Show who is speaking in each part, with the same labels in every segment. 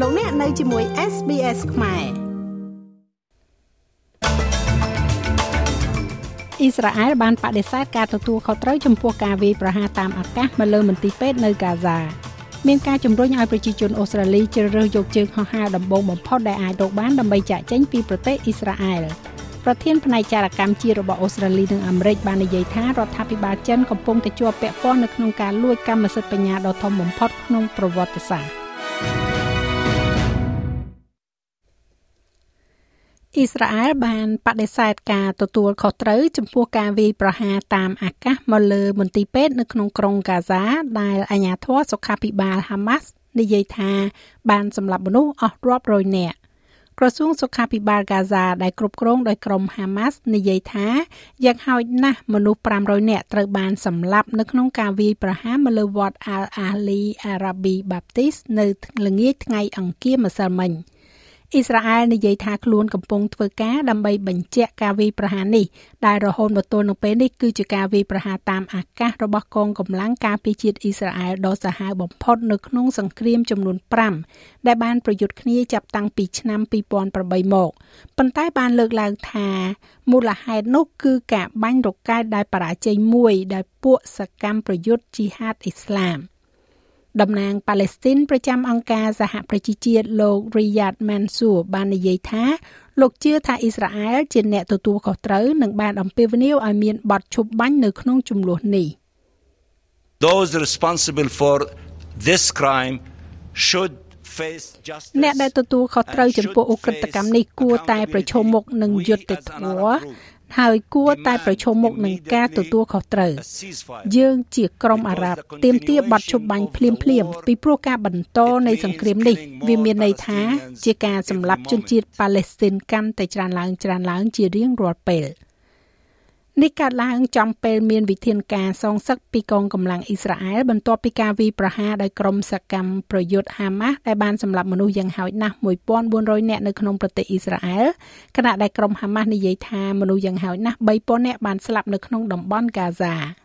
Speaker 1: លោកអ្នកនៅជាមួយ SBS ខ្មែរអ៊ីស្រាអែលបានបដិសេធការទទួលខុសត្រូវចំពោះការវាយប្រហារតាមអាកាសមកលើមន្ទីរពេទ្យនៅកាហ្សាមានការជំរុញឲ្យប្រជាជនអូស្ត្រាលីជ្រើសរើសយកជើងហោះហើរដំបូងបំផុតដែលអាចរកបានដើម្បីចាក់ចេញពីប្រទេសអ៊ីស្រាអែលប្រធានផ្នែកចារកម្មជាតិរបស់អូស្ត្រាលីនិងអាមេរិកបាននិយាយថារដ្ឋាភិបាលចិនកំពុងតែជាប់ពាក់ព័ន្ធនៅក្នុងការលួចកម្មសិទ្ធិបញ្ញាដ៏ធំបំផុតក្នុងប្រវត្តិសាស្ត្រ អ៊ីស្រាអែលបានបដិសេធការទទួលខុសត្រូវចំពោះការវាយប្រហារតាមអាកាសមកលើមន្ទីរពេទ្យនៅក្នុងក្រុងកាហ្សាដែលអាជ្ញាធរសុខាភិបាលហាម៉ាស់និយាយថាបានសម្លាប់មនុស្សអស់រាប់រយនាក់ក្រសួងសុខាភិបាលកាហ្សាដែលគ្រប់គ្រងដោយក្រុមហាម៉ាស់និយាយថាយ៉ាងហោចណាស់មនុស្ស500នាក់ត្រូវបានសម្លាប់នៅក្នុងការវាយប្រហារមកលើវត្ត Al Ahli Arabi Baptist នៅល្ងាចថ្ងៃអង្គារម្សិលមិញ។ អ៊ីស្រាអែលនិយាយថាខ្លួនកំពុងធ្វើការដើម្បីបញ្ជាក់ការវាយប្រហារនេះដែលរហូតមកទល់នឹងពេលនេះគឺជាការវាយប្រហារតាមអាកាសរបស់កងកម្លាំងការពារជាតិអ៊ីស្រាអែលដ៏សាហាវបំផុតនៅក្នុងសង្គ្រាមចំនួន5ដែលបានប្រយុទ្ធគ្នាចាប់តាំងពីឆ្នាំ2008មកប៉ុន្តែបានលើកឡើងថាមូលហេតុនោះគឺការបាញ់រកែតដែលបរាជ័យមួយដែលពួកសកម្មប្រយុទ្ធជីហាតអ៊ីស្លាម។ តំណាងប៉ាឡេស្ទីនប្រចាំអង្គការសហប្រជាជាតិលោក Riyad Mansour បាននិយាយថាលោកជឿថាអ៊ីស្រាអែលជាអ្នកទទួលខុសត្រូវនិងបានអំពាវនាវឲ្យមានបទឈប់បាញ់នៅក្នុងចំនួននេះ
Speaker 2: Those responsible for this crime should
Speaker 1: អ្នកដែលទទួលខុសត្រូវចំពោះអ ுக ្រិតកម្មនេះគួរតែប្រឈមមុខនឹងយុត្តិធម៌ ហើយគួរតែប្រឈមមុខនឹងការទទួលខុសត្រូវយើងជាក្រុមអារ៉ាប់ទាមទារប័ណ្ណឈប់បាញ់ភ្លាមភ្លាមពីព្រោះការបន្តនៃសង្គ្រាមនេះវាមានន័យថា ជាការសម្លាប់ជនជាតិប៉ាឡេស្ទីនកាន់តែច្រើនឡើងច្រើនឡើងជារៀងរាល់ពេល។ នេះកើតឡើងចំពេលមានវិធានការសងសឹកពីកងកម្លាំងអ៊ីស្រាអែលបន្ទាប់ពីការវាយប្រហារដោយក្រុមសកម្មប្រយុទ្ធហាម៉ាស់ដែលបានសម្លាប់មនុស្សយ៉ាងហោចណាស់1400នាក់នៅក្នុងប្រទេសអ៊ីស្រាអែលខណៈដែលក្រុមហាម៉ាស់និយាយថាមនុស្សយ៉ាងហោចណាស់3000នាក់បានស្លាប់នៅក្នុងតំបន់ហ្គាហ្សា។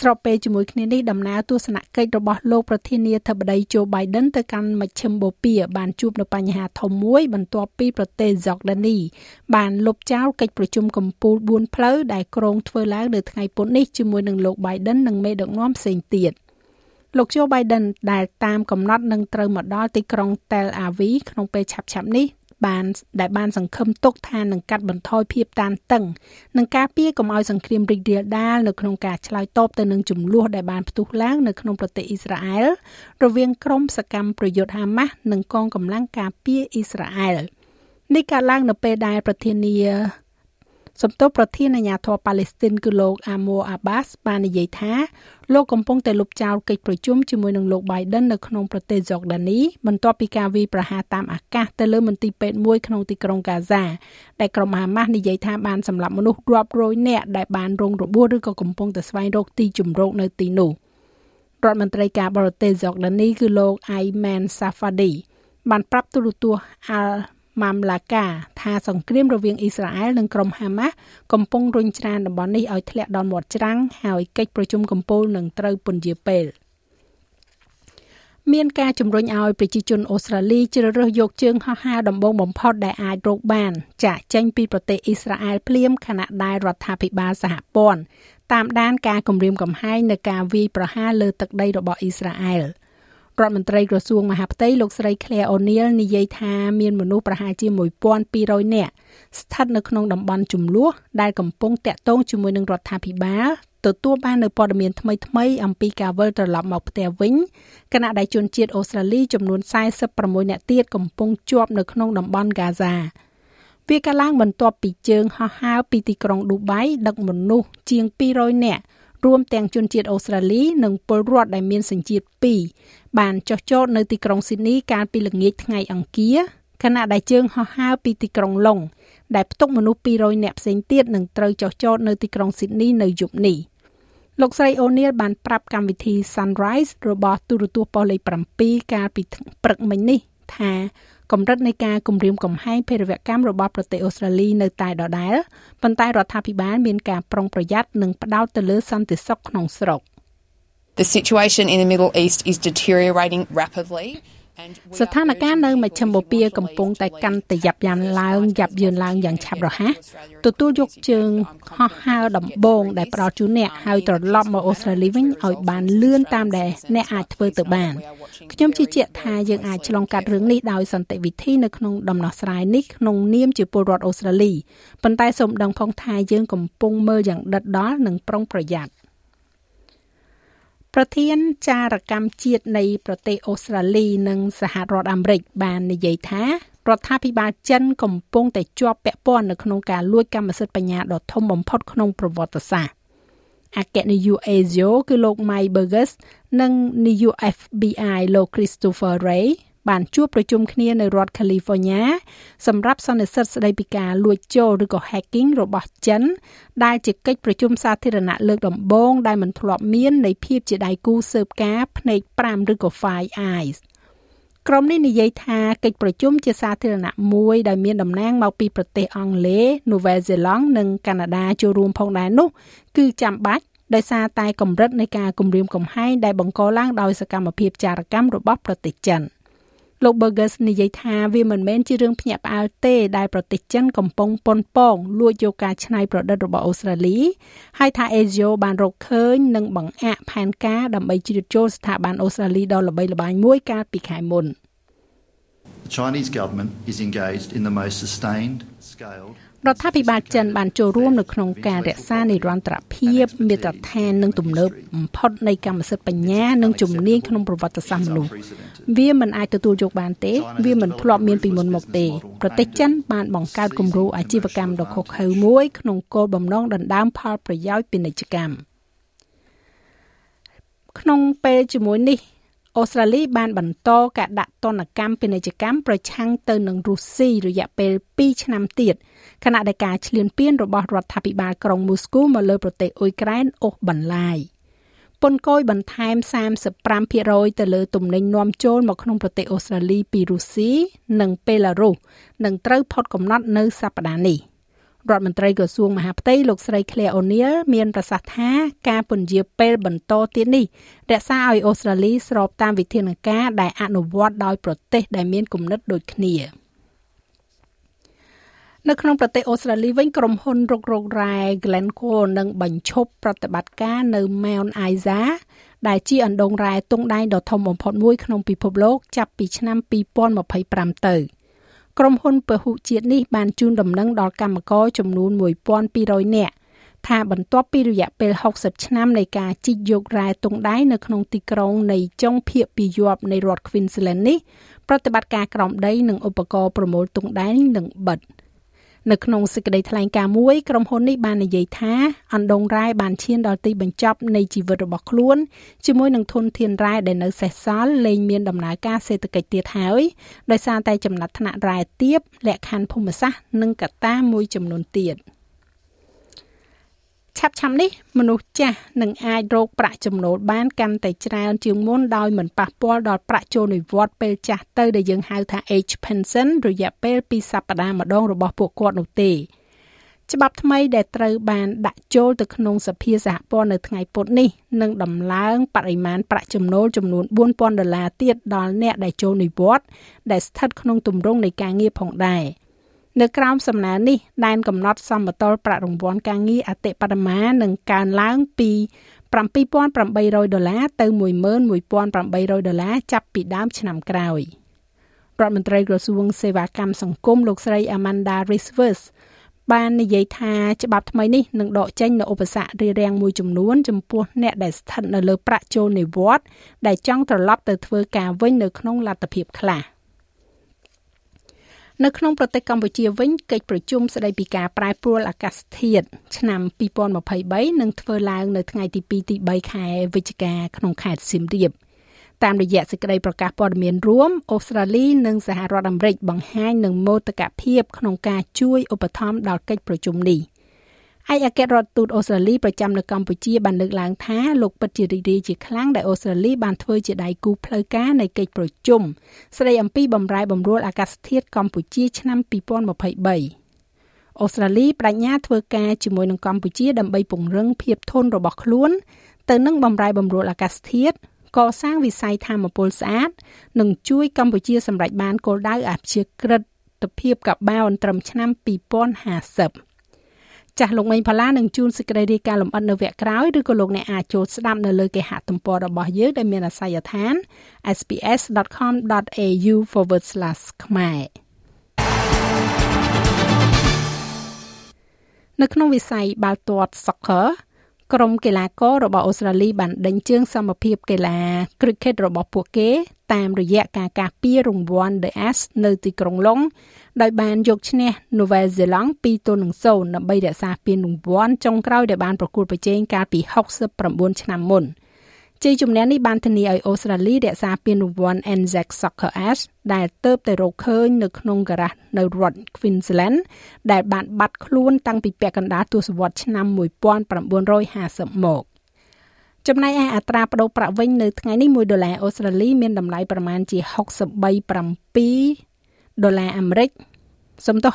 Speaker 1: ស្របពេលជាមួយគ្នានេះដំណើរទស្សនកិច្ចរបស់លោកប្រធានាធិបតី Joe Biden ទៅកាន់មជ្ឈិមបូព៌ាបានជួបនូវបញ្ហាធំមួយបន្ទាប់ពីប្រទេស Jordani បានលុបចោលកិច្ចប្រជុំកំពូល4ផ្លូវដែលក្រុងធ្វើឡើងនៅថ្ងៃពុធនេះជាមួយនឹងលោក Biden និងមេដឹកនាំផ្សេងទៀតលោក Joe Biden ដែលតាមកំណត់នឹងត្រូវមកដល់ទីក្រុង Tel Aviv ក្នុងពេលឆាប់ៗនេះ បានដែលបានសង្ឃឹមទុកថានឹងកាត់បន្ថយភាពតានតឹងនិងការពារកុំឲ្យសង្គ្រាមរីករាលដាលនៅក្នុងការឆ្លើយតបទៅនឹងចំនួនដែលបានផ្ទុះឡើងនៅក្នុងប្រទេសអ៊ីស្រាអែលរវាងក្រុមសកម្មប្រយុទ្ធហាម៉ាស់និងកងកម្លាំងការពារអ៊ីស្រាអែលនេះកើតឡើងនៅពេលដែលប្រធានា សំទោសប្រធានអាជ្ញាធរប៉ាឡេស្ទីនគឺលោកអាម៉ូអាបាសបាននិយាយថាលោកកំពុងតែលុបចោលកិច្ចប្រជុំជាមួយនឹងលោក Biden នៅក្នុងប្រទេសយ៉ូដានីបន្ទាប់ពីការវាយប្រហារតាមអាកាសទៅលើមន្ទីរពេទ្យមួយក្នុងទីក្រុងកាហ្សាដែលក្រុមហាម៉ាស់និយាយថាបានសម្លាប់មនុស្សរាប់រយនាក់ដែលបានរងរបួសឬក៏កំពុងតែស្វែងរកទីជម្រកនៅទីនោះរដ្ឋមន្ត្រីការបរទេសយ៉ូដានីគឺលោក Ayman Safadi បានប្រាប់ទូរទស្សន៍ Al ម៉ាំឡាកាថាសង្គ្រាមរវាងអ៊ីស្រាអែលនិងក្រុមហាម៉ាស់កំពុងរុញច្រានតំបន់នេះឲ្យធ្លាក់ដល់មាត់ច្រាំងហើយកិច្ចប្រជុំកំពូលនឹងត្រូវពន្យាពេលមានការជំរុញឲ្យប្រជាជនអូស្ត្រាលីជ្រើសរើសយកជើងហោះហើរដំបងបំផុតដែលអាចរកបាន ចាក់ចេញពីប្រទេសអ៊ីស្រាអែលភ្លាមខណៈដែលរដ្ឋាភិបាលសហព័ន្ធតាមដានការគម្រាមកំហែងនៅការវាយប្រហារលើទឹកដីរបស់អ៊ីស្រាអែល។ រដ្ឋមន្ត្រីក្រសួងមហាផ្ទៃលោកស្រី Claire O'Neil និយាយថាមានមនុស្សប្រហែលជា1200នាក់ស្ថិតនៅក្នុងតំបន់ចំនួនដែលកំពុងតាក់ទងជាមួយនឹងរដ្ឋាភិបាលទទួលបាននៅព័ត៌មានថ្មីៗអំពីការវិលត្រឡប់មកផ្ទះវិញគណៈដែលជនជាតិអូស្ត្រាលីចំនួន46នាក់ទៀតកំពុងជាប់នៅក្នុងតំបន់ហ្គាហ្សាវាកាលឡើងបន្ទាប់ពីជើងហោះហើរពីទីក្រុងឌូបៃដឹកមនុស្សជាង200នាក់រួមទាំងជនជាតិអូស្ត្រាលី និងពលរដ្ឋដែលមានសញ្ជាតិ2បានចុះចតនៅទីក្រុងស៊ីដនីកាលពីល្ងាចថ្ងៃអង្គារខណៈដែលជើងហោះហើរពីទីក្រុងឡុងដែលផ្ទុកមនុស្ស200នាក់ផ្សេងទៀតនឹងត្រូវចុះចតនៅទីក្រុងស៊ីដនីនៅយប់នេះលោកស្រីអូនីលបានប្រាប់កម្មវិធី Sunrise របស់ទូរទស្សន៍ប៉ុស្តិ៍លេខ7កាលពីព្រឹកមិញនេះថាកម្រិតនៃការគម្រាមកំហែងភេរវកម្មរបស់ប្រទេសអូស្ត្រាលីនៅតែដដែលប៉ុន្តែរដ្ឋាភិបាលមានការប្រុងប្រយ័ត្ននិងផ្ដោតទៅលើសន្តិសុខក្នុងស្រុក
Speaker 3: The situation in the Middle East is deteriorating rapidly
Speaker 1: ស្ថានភាពនៅមជ្ឈមបូព៌ាកំពុងតែកាន់តែយ៉ាប់យ៉ានឡើងយ៉ាប់យឺនឡើងយ៉ាងឆាប់រហ័សទទួលយកជើងហោះហើរដំបងដែលផ្ដល់ជូនអ្នកហើយត្រឡប់មកអូស្ត្រាលីវិញឲ្យបានលឿនតាមដែលអ្នកអាចធ្វើទៅបានខ្ញុំជឿជាក់ថាយើងអាចឆ្លងកាត់រឿងនេះដោយសន្តិវិធីនៅក្នុងដំណោះស្រាយនេះក្នុងនាមជាពលរដ្ឋអូស្ត្រាលីប៉ុន្តែសូមដឹងផងថាយើងកំពុងមើលយ៉ាងដិតដល់និងប្រុងប្រយ័ត្ន ប្រធានចារកម្មជាតិនៃប្រទេសអូស្ត្រាលីនិងសហរដ្ឋអាមេរិកបាននិយាយថារដ្ឋាភិបាលចិនកំពុងតែជាប់ពាក់ព័ន្ធនៅក្នុងការលួចកម្មសិទ្ធិបញ្ញាដ៏ធំបំផុតក្នុងប្រវត្តិសាស្ត្រអគ្គនាយក ASIO គឺលោក Mike Burgess និងនាយក FBI លោក Christopher Wray បានជួបប្រជុំគ្នានៅរដ្ឋ California សម្រាប់សន្និសីទស្ដីពីការលួចចូលឬក៏ hacking របស់ចិន ដែលជាកិច្ចប្រជុំសាធារណៈលើកដំបូងដែលមិនធ្លាប់មាននៃភាពជាដៃគូស៊ើបការភ្នែក5ឬក៏ Five Eyes ក្រុមនេះនិយាយថាកិច្ចប្រជុំជាសាធារណៈមួយដែលមានតំណាងមកពីប្រទេសអង់គ្លេសនូវែលសេឡង់និងកាណាដាចូលរួមផងដែរនោះគឺចាំបាច់ដោយសារតែកម្រិតនៃការគម្រាមកំហែងដែលបង្កឡើងដោយសកម្មភាពចារកម្មរបស់ប្រទេសចិន។ លោក Burgess និយាយថាវាមិនមែនជារឿងភ្ញាក់ផ្អើលទេដែលប្រទេសចិនកំពុងប៉ុនប៉ងលួចយកការច្នៃប្រឌិតរបស់អូស្ត្រាលីហើយថា ASIO បានរកឃើញនិងបង្អាក់ផែនការដើម្បីជ្រៀតចូលស្ថាប័នអូស្ត្រាលីដ៏ល្បីល្បាញមួយកាលពីខែមុន
Speaker 3: The Chinese government is engaged in the most sustained scaled
Speaker 1: រដ្ឋាភិបាលចិនបានចូលរួមនៅក្នុងការរក្សានិរន្តរភាពមាត្រដ្ឋាននិងទំនើបបំផុតនៃកម្មសិទ្ធិបញ្ញានិងជំនាញក្នុងប្រវត្តិសាស្ត្រមនុស្សវាមិនអាចទទួលយកបានទេ វាមិនធ្លាប់មានពីមុនមកទេប្រទេសចិនបានបង្កើតគំរូអាជីវកម្មដ៏ខុសខើមួយក្នុងគោលបំណងដណ្ដើមផលប្រយោជន៍ពាណិជ្ជកម្មក្នុងពេលជាមួយនេះ អូស្ត្រាលីបានបន្តការដាក់ទណ្ឌកម្មពាណិជ្ជកម្មប្រឆាំងទៅនឹងរុស្ស៊ីរយៈពេល2ឆ្នាំទៀតខណៈដែលការឈ្លានពានរបស់រដ្ឋាភិបាលក្រុងមូស្គូមកលើប្រទេសអ៊ុយក្រែនអូសបន្លាយពន្ធគយបន្ថែម35%ទៅលើទំនិញនាំចូលមកក្នុងប្រទេសអូស្ត្រាលីពីរុស្ស៊ីនិងបេឡារុសនឹងត្រូវផុតកំណត់នៅសប្តាហ៍នេះ។ រដ្ឋមន្ត្រីក្រសួងមហាផ្ទៃលោកស្រី Claire O'Neil មានប្រសាសន៍ថាការពន្យាពេលបន្តទៀតនេះរក្សាឲ្យអូស្ត្រាលីស្របតាមវិធានការដែលអនុវត្តដោយប្រទេសដែលមានគំនិតដូចគ្នានៅក្នុងប្រទេសអូស្ត្រាលីវិញក្រុមហ៊ុនរុករករ៉ែ Glencore នឹងបញ្ឈប់ប្រតិបត្តិការនៅ Mount Isa ដែលជាអណ្ដូងរ៉ែទង់ដែងដ៏ធំបំផុតមួយក្នុងពិភពលោកចាប់ពីឆ្នាំ2025ទៅ។ ក្រុមហ៊ុនពហុជាតិនេះបានជូនដំណឹងដល់កម្មករចំនួន1200នាក់ថាបន្ទាប់ពីរយៈពេល60ឆ្នាំនៃការជីកយករ៉ែទង់ដែងនៅក្នុងទីក្រុងនៃចុងភាគពីយប់នៃរដ្ឋ Queensland នេះប្រតិបត្តិការក្រោមដីនិងឧបករណ៍ប្រមូលទង់ដែងនឹងបិទ។ នៅក្នុងសេចក្តីថ្លែងការណ៍មួយក្រុមហ៊ុននេះបាននិយាយថាអណ្ដូងរ៉ែបានឈានដល់ទីបញ្ចប់នៃជីវិតរបស់ខ្លួនជាមួយនឹងធនធានរ៉ែដែលនៅសេសសល់លែងមានដំណើរការសេដ្ឋកិច្ចទៀតហើយដោយសារតែចំណាត់ថ្នាក់រ៉ែទាបលក្ខខណ្ឌភូមិសាស្ត្រនិងកត្តាមួយចំនួនទៀត។ ឆាប់ឆាំនេះមនុស្សចាស់នឹងអាចរកប្រាក់ចំណូលបានកាន់តែច្រើនជាងមុនដោយមិនប៉ះពាល់ដល់ប្រាក់ចូលនិវត្តន៍ពេលចាស់ទៅដែលយើងហៅថា age pension រយៈពេល2សប្តាហ៍ម្ដងរបស់ពួកគាត់នោះទេច្បាប់ថ្មីដែលត្រូវបានដាក់ចូលទៅក្នុងសភាសហព័ន្ធនៅថ្ងៃពុធនេះនឹងដំឡើងបរិមាណប្រាក់ចំណូលចំនួន4000ដុល្លារទៀតដល់អ្នកដែលចូលនិវត្តន៍ដែលស្ថិតក្នុងទម្រង់នៃការងារផងដែរ។ នៅក្រោមសំណើនេះដែនកំណត់សមតុល្យប្រាក់រង្វាន់ការងារអតិបរមានឹងកើនឡើងពី7800ដុល្លារទៅ11800ដុល្លារចាប់ពីដើមឆ្នាំក្រោយរដ្ឋមន្ត្រីក្រសួងសេវាកម្មសង្គមលោកស្រី Amanda Rivers បាននិយាយថាច្បាប់ថ្មីនេះនឹងដកចេញនូវឧបសគ្គរារាំងមួយចំនួនចំពោះអ្នកដែលស្ថិតនៅលើប្រាក់ចូលនិវត្តន៍ដែលចង់ត្រឡប់ទៅធ្វើការវិញនៅក្នុងលទ្ធភាពខ្លះ។ នៅក្នុងប្រទេសកម្ពុជាវិញកិច្ចប្រជុំស្តីពីការប្រែប្រួលអាកាសធាតុឆ្នាំ2023នឹងធ្វើឡើងនៅថ្ងៃទី2ទី3ខែវិច្ឆិកាក្នុងខេត្តសៀមរាបតាមរយៈសេចក្តីប្រកាសព័ត៌មានរួមអូស្ត្រាលីនិងសហរដ្ឋអាមេរិកបង្ហាញនឹងមោទកភាពក្នុងការជួយឧបត្ថម្ភដល់កិច្ចប្រជុំនេះ។ ឯកអគ្គរដ្ឋទូតអូស្ត្រាលីប្រចាំនៅកម្ពុជាបានលើកឡើងថាលោកពិតជារីករាយជាខ្លាំងដែលអូស្ត្រាលីបានធ្វើជាដៃគូផ្លូវការនៃកិច្ចប្រជុំស្តីអំពីបំរែបំរួលអាកាសធាតុកម្ពុជាឆ្នាំ2023អូស្ត្រាលីបដិញ្ញាធ្វើការជាមួយនឹងកម្ពុជាដើម្បីពង្រឹងភាពធន់របស់ខ្លួន ទៅនឹងបំរែបំរួលអាកាសធាតុកសាងវិស័យធម្មពលស្អាត និងជួយកម្ពុជាសម្រេចបានគោលដៅអភិជាក្រិតភាពកាបូនត្រឹមឆ្នាំ2050 ចាស់លោកមេងផល្លានឹងជួនសេចក្តីរាយការណ៍លម្អិតនៅវគ្គក្រោយឬក៏លោកអ្នកអាចចូលស្ដាប់នៅលើគេហទំព័ររបស់យើងដែលមានអាសយដ្ឋាន sps.com.au/ ខ្មែរនៅក្នុងវិស័យបាល់ទាត់ soccer ក្រុមកីឡាកររបស់អូស្ត្រាលីបានដេញជើងសមភាពកីឡា cricket របស់ពួកគេ តាមរយៈការការពាររង្វាន់ The Ashes នៅទីក្រុងឡុងដោយបានយកឈ្នះនូវែលសេឡង់2ទល់នឹង0ដើម្បីរក្សាពានរង្វាន់ចុងក្រោយដែលបានប្រកួតប្រជែងកាលពី69ឆ្នាំមុន។ជ័យជំនះនេះបានធានាឲ្យអូស្ត្រាលីរក្សាពានរង្វាន់ Anzac Soccer Ash ដែលទៅតែរកឃើញនៅក្នុងការ៉ាសនៅរដ្ឋ Queensland ដែលបានបាត់ខ្លួនតាំងពីពាក់កណ្ដាលទសវត្សរ៍ឆ្នាំ1950មក ចំណែកឯអត្រាប្តូរប្រាក់វិញនៅថ្ងៃនេះ1ដុល្លារអូស្ត្រាលីមានតម្លៃប្រមាណជា63.7ដុល្លារអាមេរិកសំទោស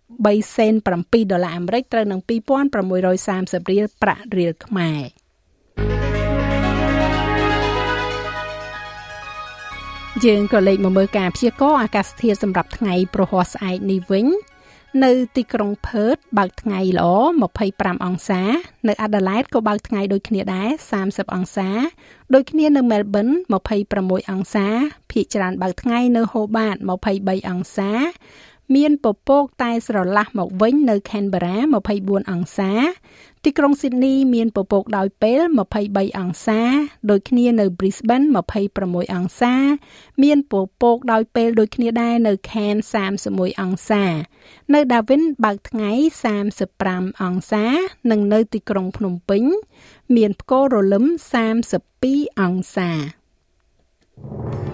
Speaker 1: 63សេន7ដុល្លារអាមេរិកត្រូវនឹង2630រៀលប្រាក់រៀលខ្មែរយើងក៏លេខមកមើលការព្យាករណ៍អាកាសធាតុសម្រាប់ថ្ងៃប្រហ័សស្អែកនេះវិញ នៅទីក្រុងផឺតបើកថ្ងៃល្អ25អង្សា នៅអាដាលេដក៏បើកថ្ងៃដូចគ្នាដែរ30អង្សាដូចគ្នានៅមែលប៊ន26អង្សាភាគច្រើនបើកថ្ងៃនៅហូបាត23អង្សា មានពពកតែស្រឡះមកវិញនៅ Canberra 24អង្សា ទីក្រុង Sydney មានពពកដោយពេល23អង្សា ដូចគ្នានៅ Brisbane 26អង្សា មានពពកដោយពេលដូចគ្នាដែរនៅ Cairns 31អង្សា នៅ Darwin បើកថ្ងៃ35អង្សា និងនៅទីក្រុងភ្នំពេញ មានផ្គររលឹម32អង្សា thank you